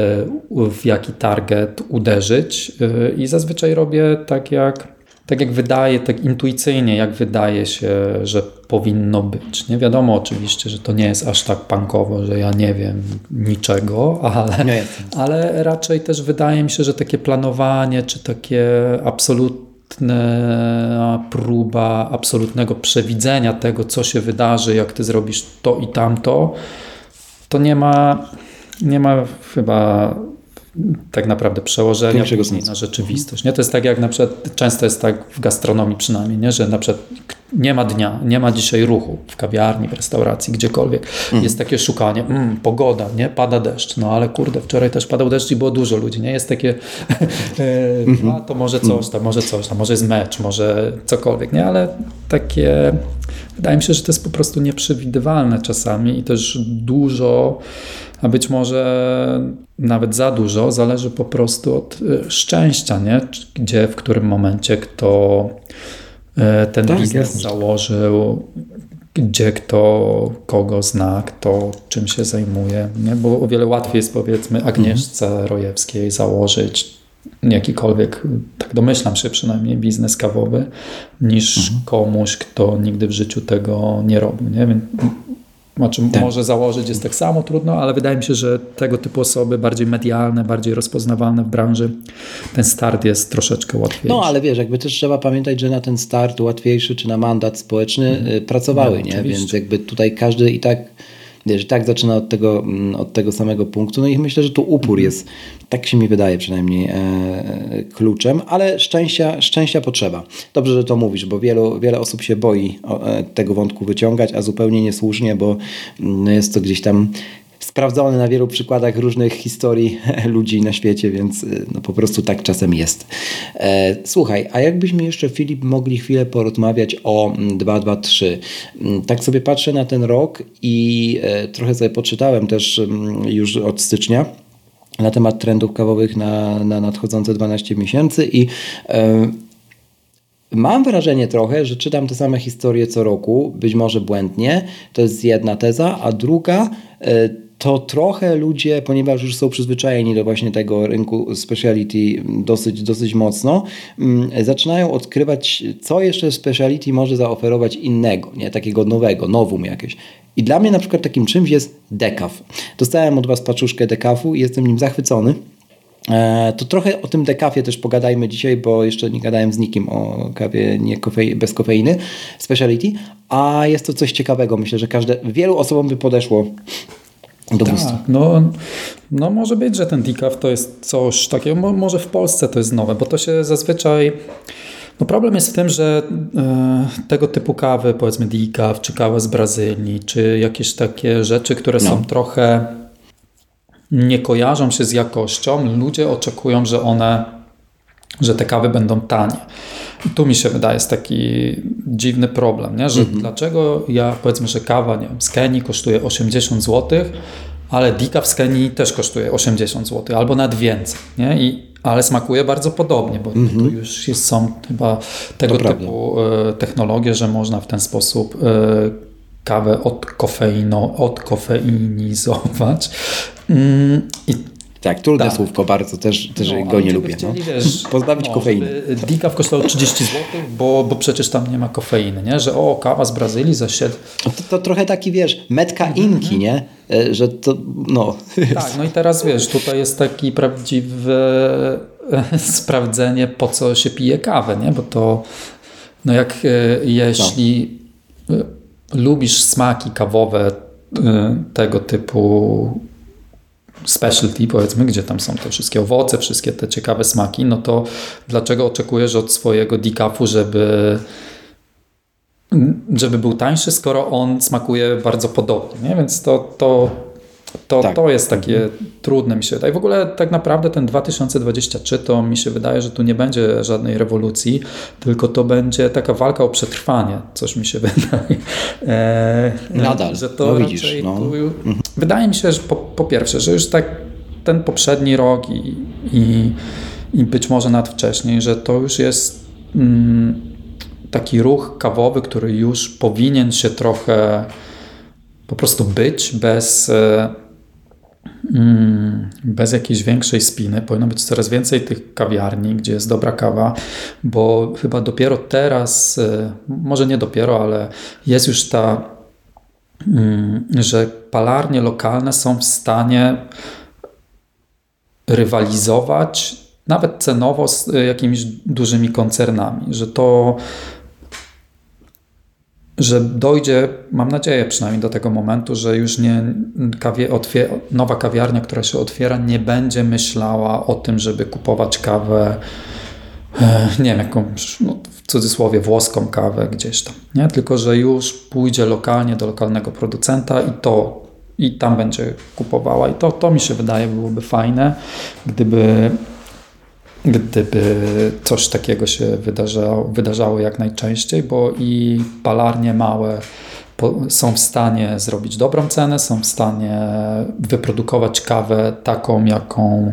e, w jaki target uderzyć e, i zazwyczaj robię tak jak tak jak wydaje, tak intuicyjnie, jak wydaje się, że powinno być. Nie wiadomo oczywiście, że to nie jest aż tak punkowo, że ja nie wiem niczego, ale, ale raczej też wydaje mi się, że takie planowanie, czy takie absolutna próba absolutnego przewidzenia tego, co się wydarzy, jak ty zrobisz to i tamto, to nie ma, nie ma chyba tak naprawdę przełożenia na rzeczywistość. Nie? To jest tak jak na przykład, często jest tak w gastronomii przynajmniej, nie? że na przykład nie ma dnia, nie ma dzisiaj ruchu w kawiarni, w restauracji, gdziekolwiek. Mm. Jest takie szukanie, mm, pogoda, nie? Pada deszcz. No ale kurde, wczoraj też padał deszcz i było dużo ludzi, nie? Jest takie, mm a to może coś tam, może coś tam, może jest mecz, może cokolwiek, nie? Ale takie, wydaje mi się, że to jest po prostu nieprzewidywalne czasami i też dużo a być może nawet za dużo zależy po prostu od e, szczęścia, nie? gdzie, w którym momencie kto ten tak, biznes jest. założył, gdzie kto kogo zna, kto czym się zajmuje, nie? bo o wiele łatwiej jest powiedzmy Agnieszce mhm. Rojewskiej założyć jakikolwiek, tak domyślam się przynajmniej, biznes kawowy, niż mhm. komuś, kto nigdy w życiu tego nie robił. Nie? Więc znaczy, tak. może założyć jest tak samo trudno, ale wydaje mi się, że tego typu osoby bardziej medialne, bardziej rozpoznawalne w branży, ten start jest troszeczkę łatwiejszy. No ale wiesz, jakby też trzeba pamiętać, że na ten start łatwiejszy czy na mandat społeczny mhm. pracowały, no, nie? Więc jakby tutaj każdy i tak wiesz, tak zaczyna od tego, mm, od tego samego punktu. No i myślę, że tu upór mhm. jest, tak się mi wydaje przynajmniej, e, kluczem, ale szczęścia, szczęścia potrzeba. Dobrze, że to mówisz, bo wielu, wiele osób się boi e, tego wątku wyciągać, a zupełnie niesłusznie, bo mm, jest to gdzieś tam sprawdzony na wielu przykładach różnych historii ludzi na świecie, więc y, no po prostu tak czasem jest. E, słuchaj, a jakbyśmy jeszcze Filip mogli chwilę porozmawiać o 223. Mm, mm, tak sobie patrzę na ten rok i e, trochę sobie poczytałem też mm, już od stycznia na temat trendów kawowych na, na nadchodzące 12 miesięcy i e, Mam wrażenie trochę, że czytam te same historie co roku, być może błędnie, to jest jedna teza, a druga, to trochę ludzie, ponieważ już są przyzwyczajeni do właśnie tego rynku speciality dosyć, dosyć mocno, mm, zaczynają odkrywać, co jeszcze speciality może zaoferować innego, nie? takiego nowego, nowum jakieś. I dla mnie na przykład takim czymś jest dekaf. Dostałem od Was paczuszkę dekafu i jestem nim zachwycony. E, to trochę o tym dekafie też pogadajmy dzisiaj, bo jeszcze nie gadałem z nikim o kawie nie kofei, bez kofeiny, speciality, a jest to coś ciekawego. Myślę, że każde, wielu osobom by podeszło tak, gustu. No, no może być, że ten decaf to jest coś takiego, może w Polsce to jest nowe, bo to się zazwyczaj... No problem jest w tym, że e, tego typu kawy, powiedzmy decaf, czy kawa z Brazylii, czy jakieś takie rzeczy, które no. są trochę nie kojarzą się z jakością, ludzie oczekują, że one, że te kawy będą tanie. I tu mi się wydaje jest taki dziwny problem, nie? że mhm. dlaczego ja powiedzmy, że kawa nie wiem, z Kenii kosztuje 80 zł, ale dika w Kenii też kosztuje 80 zł albo nawet więcej. Nie? I, ale smakuje bardzo podobnie, bo mhm. tu już jest, są chyba tego to typu e, technologie, że można w ten sposób e, kawę od kofeino, odkofeinizować. Mm, I tak, trudne tak. słówko bardzo, też, też no, go nie lubię. Chcieli, no. wiesz, Pozbawić no, kofeiny. Decaf kosztował 30 zł, bo, bo przecież tam nie ma kofeiny, nie? że o, kawa z Brazylii za 7... To, to trochę taki, wiesz, metka mhm, inki, nie? E, że to, no... Tak, no i teraz wiesz, tutaj jest taki prawdziwe sprawdzenie, po co się pije kawę, nie? Bo to, no jak e, jeśli... No lubisz smaki kawowe tego typu specialty, powiedzmy, gdzie tam są te wszystkie owoce, wszystkie te ciekawe smaki, no to dlaczego oczekujesz od swojego decafu, żeby żeby był tańszy, skoro on smakuje bardzo podobnie, nie? Więc to, to to, tak. to jest takie trudne mi się wydaje. W ogóle tak naprawdę ten 2023 to mi się wydaje, że tu nie będzie żadnej rewolucji, tylko to będzie taka walka o przetrwanie, coś mi się wydaje. E, Nadal, że to no widzisz. No. Tu, mhm. Wydaje mi się, że po, po, pierwsze, że już tak ten poprzedni rok i, i, i być może nawet wcześniej, że to już jest mm, taki ruch kawowy, który już powinien się trochę po prostu być bez, e, mm, bez jakiejś większej spiny. Powinno być coraz więcej tych kawiarni, gdzie jest dobra kawa, bo chyba dopiero teraz, e, może nie dopiero, ale jest już ta, mm, że palarnie lokalne są w stanie rywalizować nawet cenowo z e, jakimiś dużymi koncernami, że to że dojdzie, mam nadzieję przynajmniej do tego momentu, że już nie kawie, nowa kawiarnia, która się otwiera, nie będzie myślała o tym, żeby kupować kawę, e, nie wiem, jakąś, no, w cudzysłowie, włoską kawę gdzieś tam, nie? tylko że już pójdzie lokalnie do lokalnego producenta i to i tam będzie kupowała. I to, to mi się wydaje byłoby fajne, gdyby gdyby coś takiego się wydarzało, wydarzało jak najczęściej, bo i palarnie małe są w stanie zrobić dobrą cenę, są w stanie wyprodukować kawę taką, jaką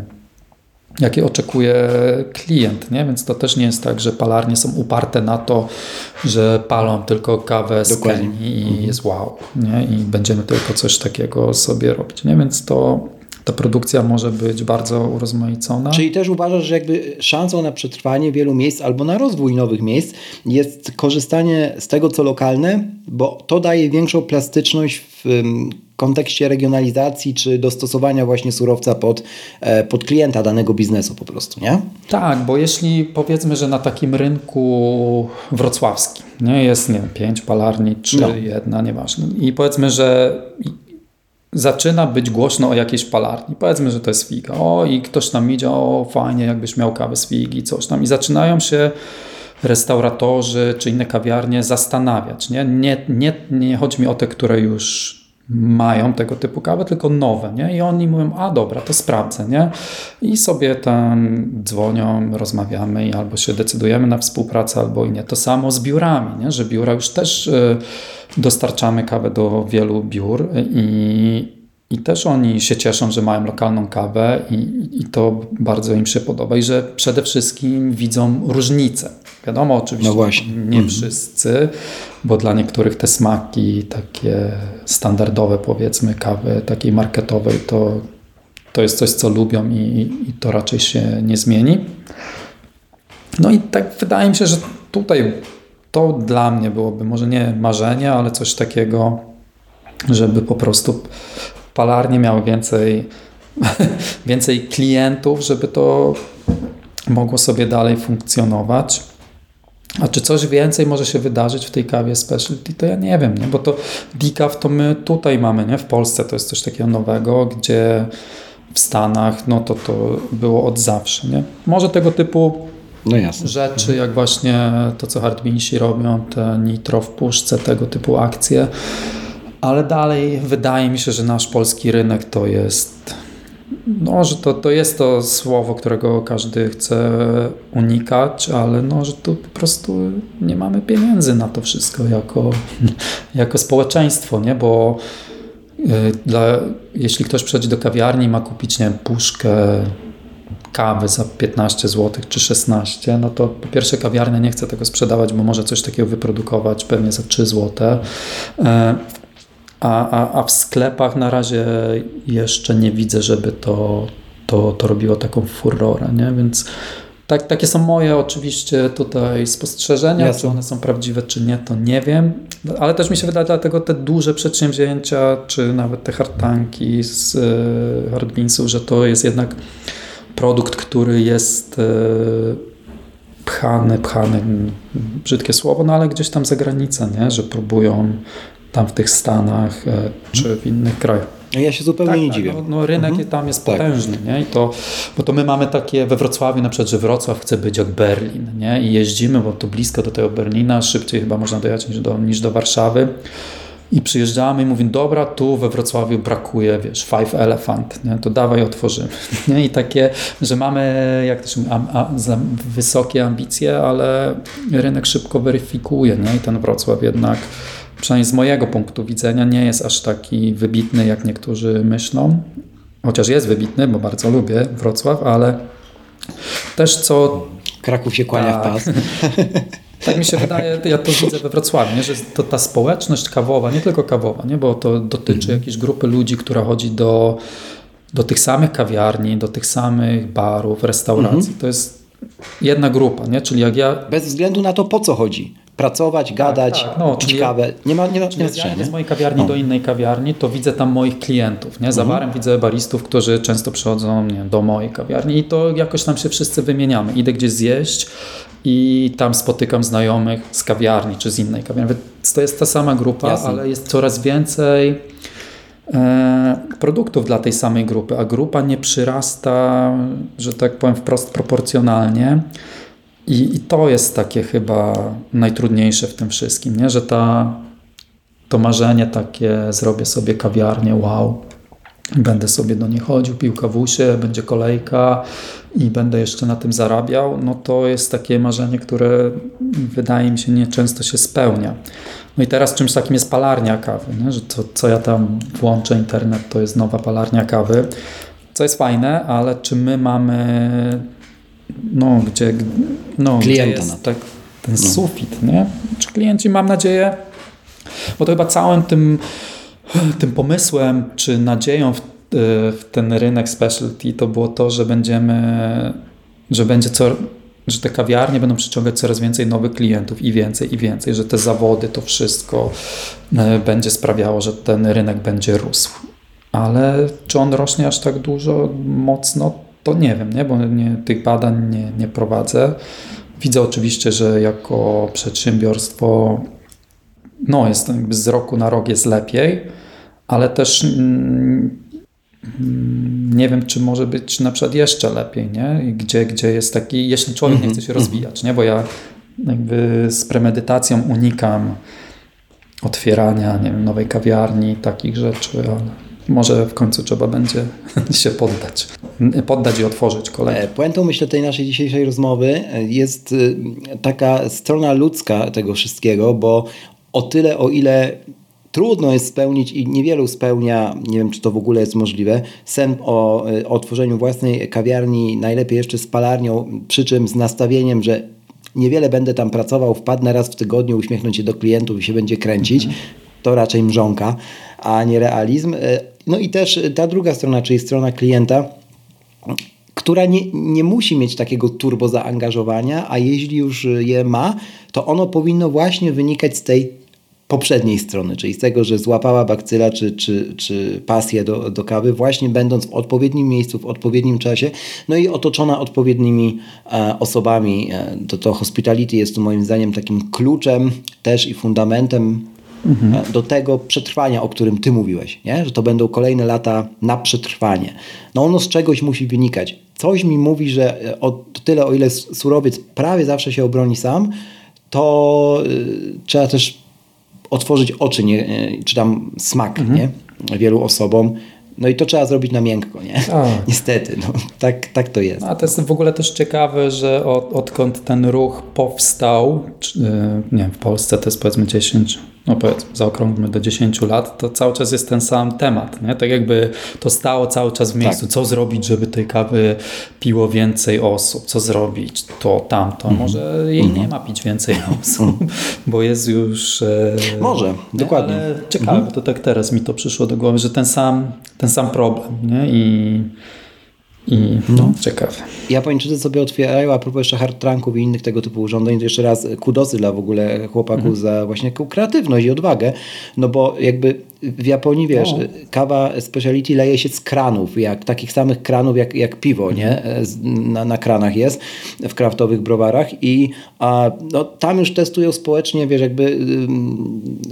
jakie oczekuje klient, nie? Więc to też nie jest tak, że palarnie są uparte na to, że palą tylko kawę z Kenii i mhm. jest wow, nie? I będziemy tylko coś takiego sobie robić, nie? Więc to ta produkcja może być bardzo urozmaicona. Czyli też uważasz, że jakby szansą na przetrwanie wielu miejsc albo na rozwój nowych miejsc jest korzystanie z tego, co lokalne, bo to daje większą plastyczność w kontekście regionalizacji czy dostosowania właśnie surowca pod, e, pod klienta danego biznesu po prostu, nie? Tak, bo jeśli powiedzmy, że na takim rynku wrocławskim nie, jest nie wiem, pięć palarni, czy no. jedna, nieważne i powiedzmy, że zaczyna być głośno o jakiejś palarni. Powiedzmy, że to jest figa. O, i ktoś tam idzie, o, fajnie, jakbyś miał kawę z figi, coś tam. I zaczynają się restauratorzy czy inne kawiarnie zastanawiać. Nie, nie, nie, nie chodzi mi o te, które już mają tego typu kawę, tylko nowe, nie? I oni mówią, a dobra, to sprawdzę, nie? I sobie tam dzwonią, rozmawiamy i albo się decydujemy na współpracę, albo i nie. To samo z biurami, nie? Że biura już też y, dostarczamy kawę do wielu biur i i też oni się cieszą, że mają lokalną kawę i, i to bardzo im się podoba i że przede wszystkim widzą różnice. Wiadomo, oczywiście no nie mm. wszyscy, bo dla niektórych te smaki takie standardowe, powiedzmy, kawy takiej marketowej, to, to jest coś, co lubią i, i to raczej się nie zmieni. No i tak wydaje mi się, że tutaj to dla mnie byłoby może nie marzenie, ale coś takiego, żeby po prostu palarnie miały więcej, więcej klientów, żeby to mogło sobie dalej funkcjonować. A czy coś więcej może się wydarzyć w tej kawie specialty, to ja nie wiem, nie? bo to decaf to my tutaj mamy, nie? w Polsce to jest coś takiego nowego, gdzie w Stanach no to to było od zawsze. Nie? Może tego typu no rzeczy, jak właśnie to, co hardbinsi robią, te nitro w puszce, tego typu akcje, ale dalej wydaje mi się, że nasz polski rynek to jest no, że to, to jest to słowo, którego każdy chce unikać, ale no, że tu po prostu nie mamy pieniędzy na to wszystko jako, jako społeczeństwo, nie? bo y, dla, jeśli ktoś przychodzi do kawiarni i ma kupić nie wiem, puszkę kawy za 15 zł czy 16, no to po pierwsze kawiarnia nie chce tego sprzedawać, bo może coś takiego wyprodukować pewnie za 3 zł. A, a, a w sklepach na razie jeszcze nie widzę, żeby to, to, to robiło taką furorę, nie? więc tak, takie są moje oczywiście tutaj spostrzeżenia, Jasne. czy one są prawdziwe, czy nie, to nie wiem, ale też mi się wydaje, dlatego te duże przedsięwzięcia, czy nawet te hardtanki z y, hardbeansów, że to jest jednak produkt, który jest y, pchany, pchany, brzydkie słowo, no ale gdzieś tam za granicę, nie? że próbują tam w tych Stanach e, czy w innych krajach. Ja się zupełnie tak, nie tak, dziwię. No, no rynek mhm. tam jest tak. potężny, nie? I to, bo to my mamy takie we Wrocławiu na przykład, że Wrocław chce być jak Berlin, nie? I jeździmy, bo to blisko do tego Berlina, szybciej chyba można dojechać niż do, niż do Warszawy. I przyjeżdżamy i mówimy, dobra, tu we Wrocławiu brakuje, wiesz, Five Elephant, nie? to dawaj otworzymy. Nie? I takie, że mamy jak też am, am, wysokie ambicje, ale rynek szybko weryfikuje nie? i ten Wrocław jednak przynajmniej z mojego punktu widzenia, nie jest aż taki wybitny, jak niektórzy myślą. Chociaż jest wybitny, bo bardzo lubię Wrocław, ale też co. Kraków się kłania tak, w pas. Tak mi się wydaje, ja to widzę we Wrocławiu, nie? że to ta społeczność kawowa, nie tylko kawowa, nie? bo to dotyczy mhm. jakiejś grupy ludzi, która chodzi do, do tych samych kawiarni, do tych samych barów, restauracji. Mhm. To jest jedna grupa, nie? czyli jak ja... Bez względu na to, po co chodzi pracować, tak, gadać, tak, no, pić kawę. Nie ma, nie nie ja z mojej kawiarni no. do innej kawiarni, to widzę tam moich klientów. Nie? Za mhm. barem widzę baristów, którzy często przychodzą nie, do mojej kawiarni i to jakoś tam się wszyscy wymieniamy. Idę gdzieś zjeść i tam spotykam znajomych z kawiarni czy z innej kawiarni. Więc to jest ta sama grupa, Jasne. ale jest coraz więcej e, produktów dla tej samej grupy, a grupa nie przyrasta, że tak powiem, wprost proporcjonalnie. I, I, to jest takie chyba najtrudniejsze w tym wszystkim, nie? że ta, to marzenie takie, zrobię sobie kawiarnię, wow, będę sobie do niej chodził, pił kawusie, będzie kolejka i będę jeszcze na tym zarabiał, no to jest takie marzenie, które wydaje mi się nieczęsto się spełnia. No i teraz czymś takim jest palarnia kawy, nie? że to, co ja tam włączę internet, to jest nowa palarnia kawy, co jest fajne, ale czy my mamy no, gdzie, no, Klienta gdzie jest tak, ten no. sufit, nie? Czy klienci, mam nadzieję, bo to chyba całym tym, tym pomysłem, czy nadzieją w, w ten rynek specialty to było to, że będziemy, że będzie co, że te kawiarnie będą przyciągać coraz więcej nowych klientów i więcej, i więcej, że te zawody, to wszystko e, będzie sprawiało, że ten rynek będzie rósł. Ale czy on rośnie aż tak dużo, mocno, to nie wiem, nie? bo nie, tych badań nie, nie prowadzę. Widzę oczywiście, że jako przedsiębiorstwo no jest jakby z roku na rok jest lepiej, ale też mm, nie wiem, czy może być na przykład jeszcze lepiej, nie? Gdzie, gdzie jest taki, jeśli człowiek nie chce się mhm, rozwijać, nie? Bo ja jakby z premedytacją unikam otwierania, nie wiem, nowej kawiarni, takich rzeczy, ale może w końcu trzeba będzie się poddać. Poddać i otworzyć kolejne. E, puentą myślę tej naszej dzisiejszej rozmowy jest y, taka strona ludzka tego wszystkiego, bo o tyle, o ile trudno jest spełnić i niewielu spełnia, nie wiem czy to w ogóle jest możliwe, sen o, o otworzeniu własnej kawiarni, najlepiej jeszcze z palarnią, przy czym z nastawieniem, że niewiele będę tam pracował, wpadnę raz w tygodniu, uśmiechnąć się do klientów i się będzie kręcić. Mhm. To raczej mrzonka, a nie realizm. E, no i też ta druga strona, czyli strona klienta, która nie, nie musi mieć takiego turbo zaangażowania, a jeśli już je ma, to ono powinno właśnie wynikać z tej poprzedniej strony, czyli z tego, że złapała bakcyla czy, czy, czy pasję do, do kawy, właśnie będąc w odpowiednim miejscu, w odpowiednim czasie, no i otoczona odpowiednimi e, osobami. E, to, to hospitality jest tu moim zdaniem takim kluczem też i fundamentem mhm. E, do tego przetrwania, o którym ty mówiłeś, nie? że to będą kolejne lata na przetrwanie. No ono z czegoś musi wynikać. Coś mi mówi, że e, o tyle, o ile surowiec prawie zawsze się obroni sam, to y, trzeba też otworzyć oczy, nie, czy tam smak mhm. nie? wielu osobom. No i to trzeba zrobić na miękko, nie? Niestety, no, tak, tak to jest. A to jest w ogóle też ciekawe, że od, odkąd ten ruch powstał, czy, nie w Polsce to jest powiedzmy 10 no powiedzmy, zaokrąglmy do 10 lat, to cały czas jest ten sam temat. Nie? Tak jakby to stało cały czas w miejscu. Tak. Co zrobić, żeby tej kawy piło więcej osób? Co zrobić? To, tamto. Mm. Może jej mm. nie ma pić więcej osób, mm. bo jest już... E, Może, nie? dokładnie. Ale ciekawe, mm. to tak teraz mi to przyszło do głowy, że ten sam, ten sam problem. Nie? I i no, ciekawe. Japończycy sobie otwierają, a propos jeszcze hard trunków i innych tego typu urządzeń, to jeszcze raz kudosy dla w ogóle chłopaków mhm. za właśnie kreatywność i odwagę, no bo jakby w Japonii, wiesz, o. kawa speciality leje się z kranów, jak takich samych kranów jak, jak piwo, nie? Mhm. Na, na kranach jest w kraftowych browarach i a, no, tam już testują społecznie, wiesz, jakby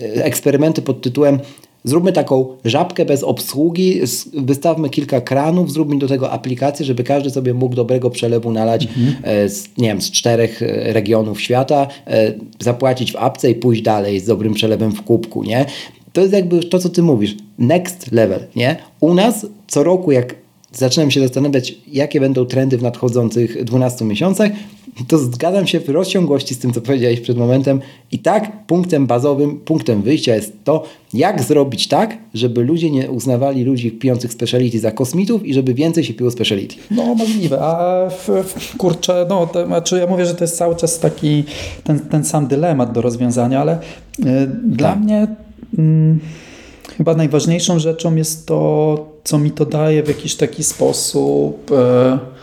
y, eksperymenty pod tytułem Zróbmy taką żabkę bez obsługi, wystawmy kilka kranów, zróbmy do tego aplikację, żeby każdy sobie mógł dobrego przelewu nalać mhm. E, z, nie wiem, z czterech e, regionów świata, e, zapłacić w apce i pójść dalej z dobrym przelewem w kubku, nie? To jest jakby to, co ty mówisz. Next level, nie? U nas co roku, jak zaczynam się zastanawiać, jakie będą trendy w nadchodzących 12 miesiącach, to zgadzam się w rozciągłości z tym, co powiedziałeś przed momentem. I tak punktem bazowym, punktem wyjścia jest to, jak zrobić tak, żeby ludzie nie uznawali ludzi pijących speciality za kosmitów i żeby więcej się piło speciality. No możliwe, a kurczę, no to, znaczy ja mówię, że to jest cały czas taki ten, ten sam dylemat do rozwiązania, ale y, dla tak. mnie y, chyba najważniejszą rzeczą jest to, co mi to daje w jakiś taki sposób... Y,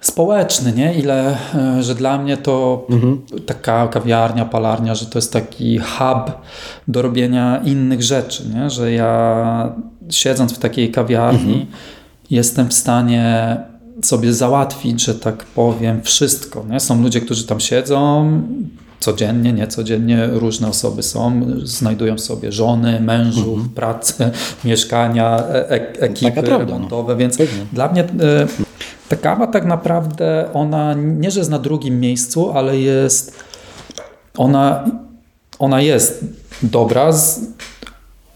społeczny, nie? Ile, e, że dla mnie to mhm. taka kawiarnia, palarnia, że to jest taki hub do robienia innych rzeczy, nie? Że ja siedząc w takiej kawiarni mhm. jestem w stanie sobie załatwić, że tak powiem, wszystko. Nie? Są ludzie, którzy tam siedzą, codziennie, nie codziennie różne osoby są, znajdują sobie żony, mężów, mhm. pracę, mieszkania, e, e ekipy no. remontowe, no. więc Pewnie. dla mnie e, ta kawa tak naprawdę, ona nie, że jest na drugim miejscu, ale jest, ona, ona jest dobra. Z,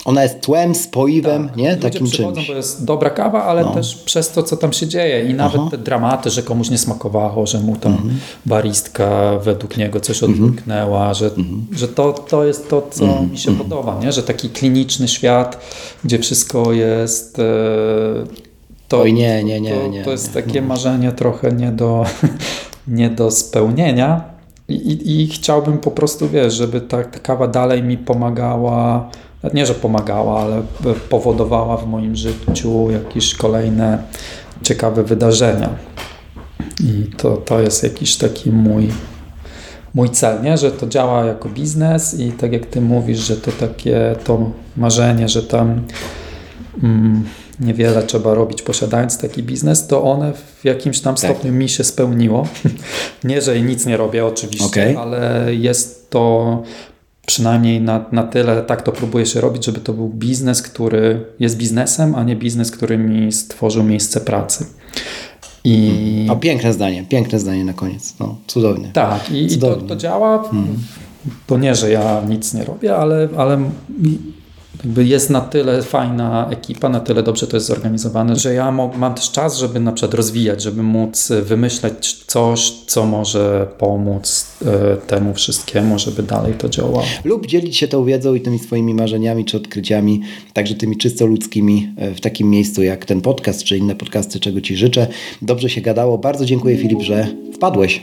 ona jest tłem, spoiwem, tak. nie? Ludzie Takim czymś. bo jest dobra kawa, ale no. też przez to, co tam się dzieje. I nawet Aha. te dramaty, że komuś nie smakowało, że mu tam mhm. baristka według niego coś mhm. odwyknęła, że, mhm. że to, to jest to, co mhm. mi się mhm. podoba, nie? Że taki kliniczny świat, gdzie wszystko jest... E, to, Oj, nie, nie, nie, to, nie. To jest nie, takie nie. marzenie trochę nie do, nie do spełnienia. I, i, I, chciałbym po prostu, wiesz, żeby ta, ta kawa dalej mi pomagała, nie, że pomagała, ale powodowała w moim życiu jakieś kolejne ciekawe wydarzenia. I to, to jest jakiś taki mój, mój cel, nie? że to działa jako biznes i tak jak ty mówisz, że to takie to marzenie, że tam mm, niewiele trzeba robić posiadając taki biznes, to one w jakimś tam tak. stopniu mi się spełniło. nie, że nic nie robię oczywiście, okay. ale jest to przynajmniej na, na tyle, tak to próbuję się robić, żeby to był biznes, który jest biznesem, a nie biznes, który mi stworzył miejsce pracy. I... O, piękne zdanie, piękne zdanie na koniec. No, cudownie. Tak, i, cudownie. i to, to, działa. Mm. To nie, że ja nic nie robię, ale, ale jakby jest na tyle fajna ekipa, na tyle dobrze to jest zorganizowane, że ja mam też czas, żeby na przykład rozwijać, żeby móc wymyśleć coś, co może pomóc e, temu wszystkiemu, żeby dalej to działało. Lub dzielić się tą wiedzą i tymi swoimi marzeniami czy odkryciami, także tymi czysto ludzkimi e, w takim miejscu jak ten podcast czy inne podcasty, czego Ci życzę. Dobrze się gadało. Bardzo dziękuję Filip, że wpadłeś.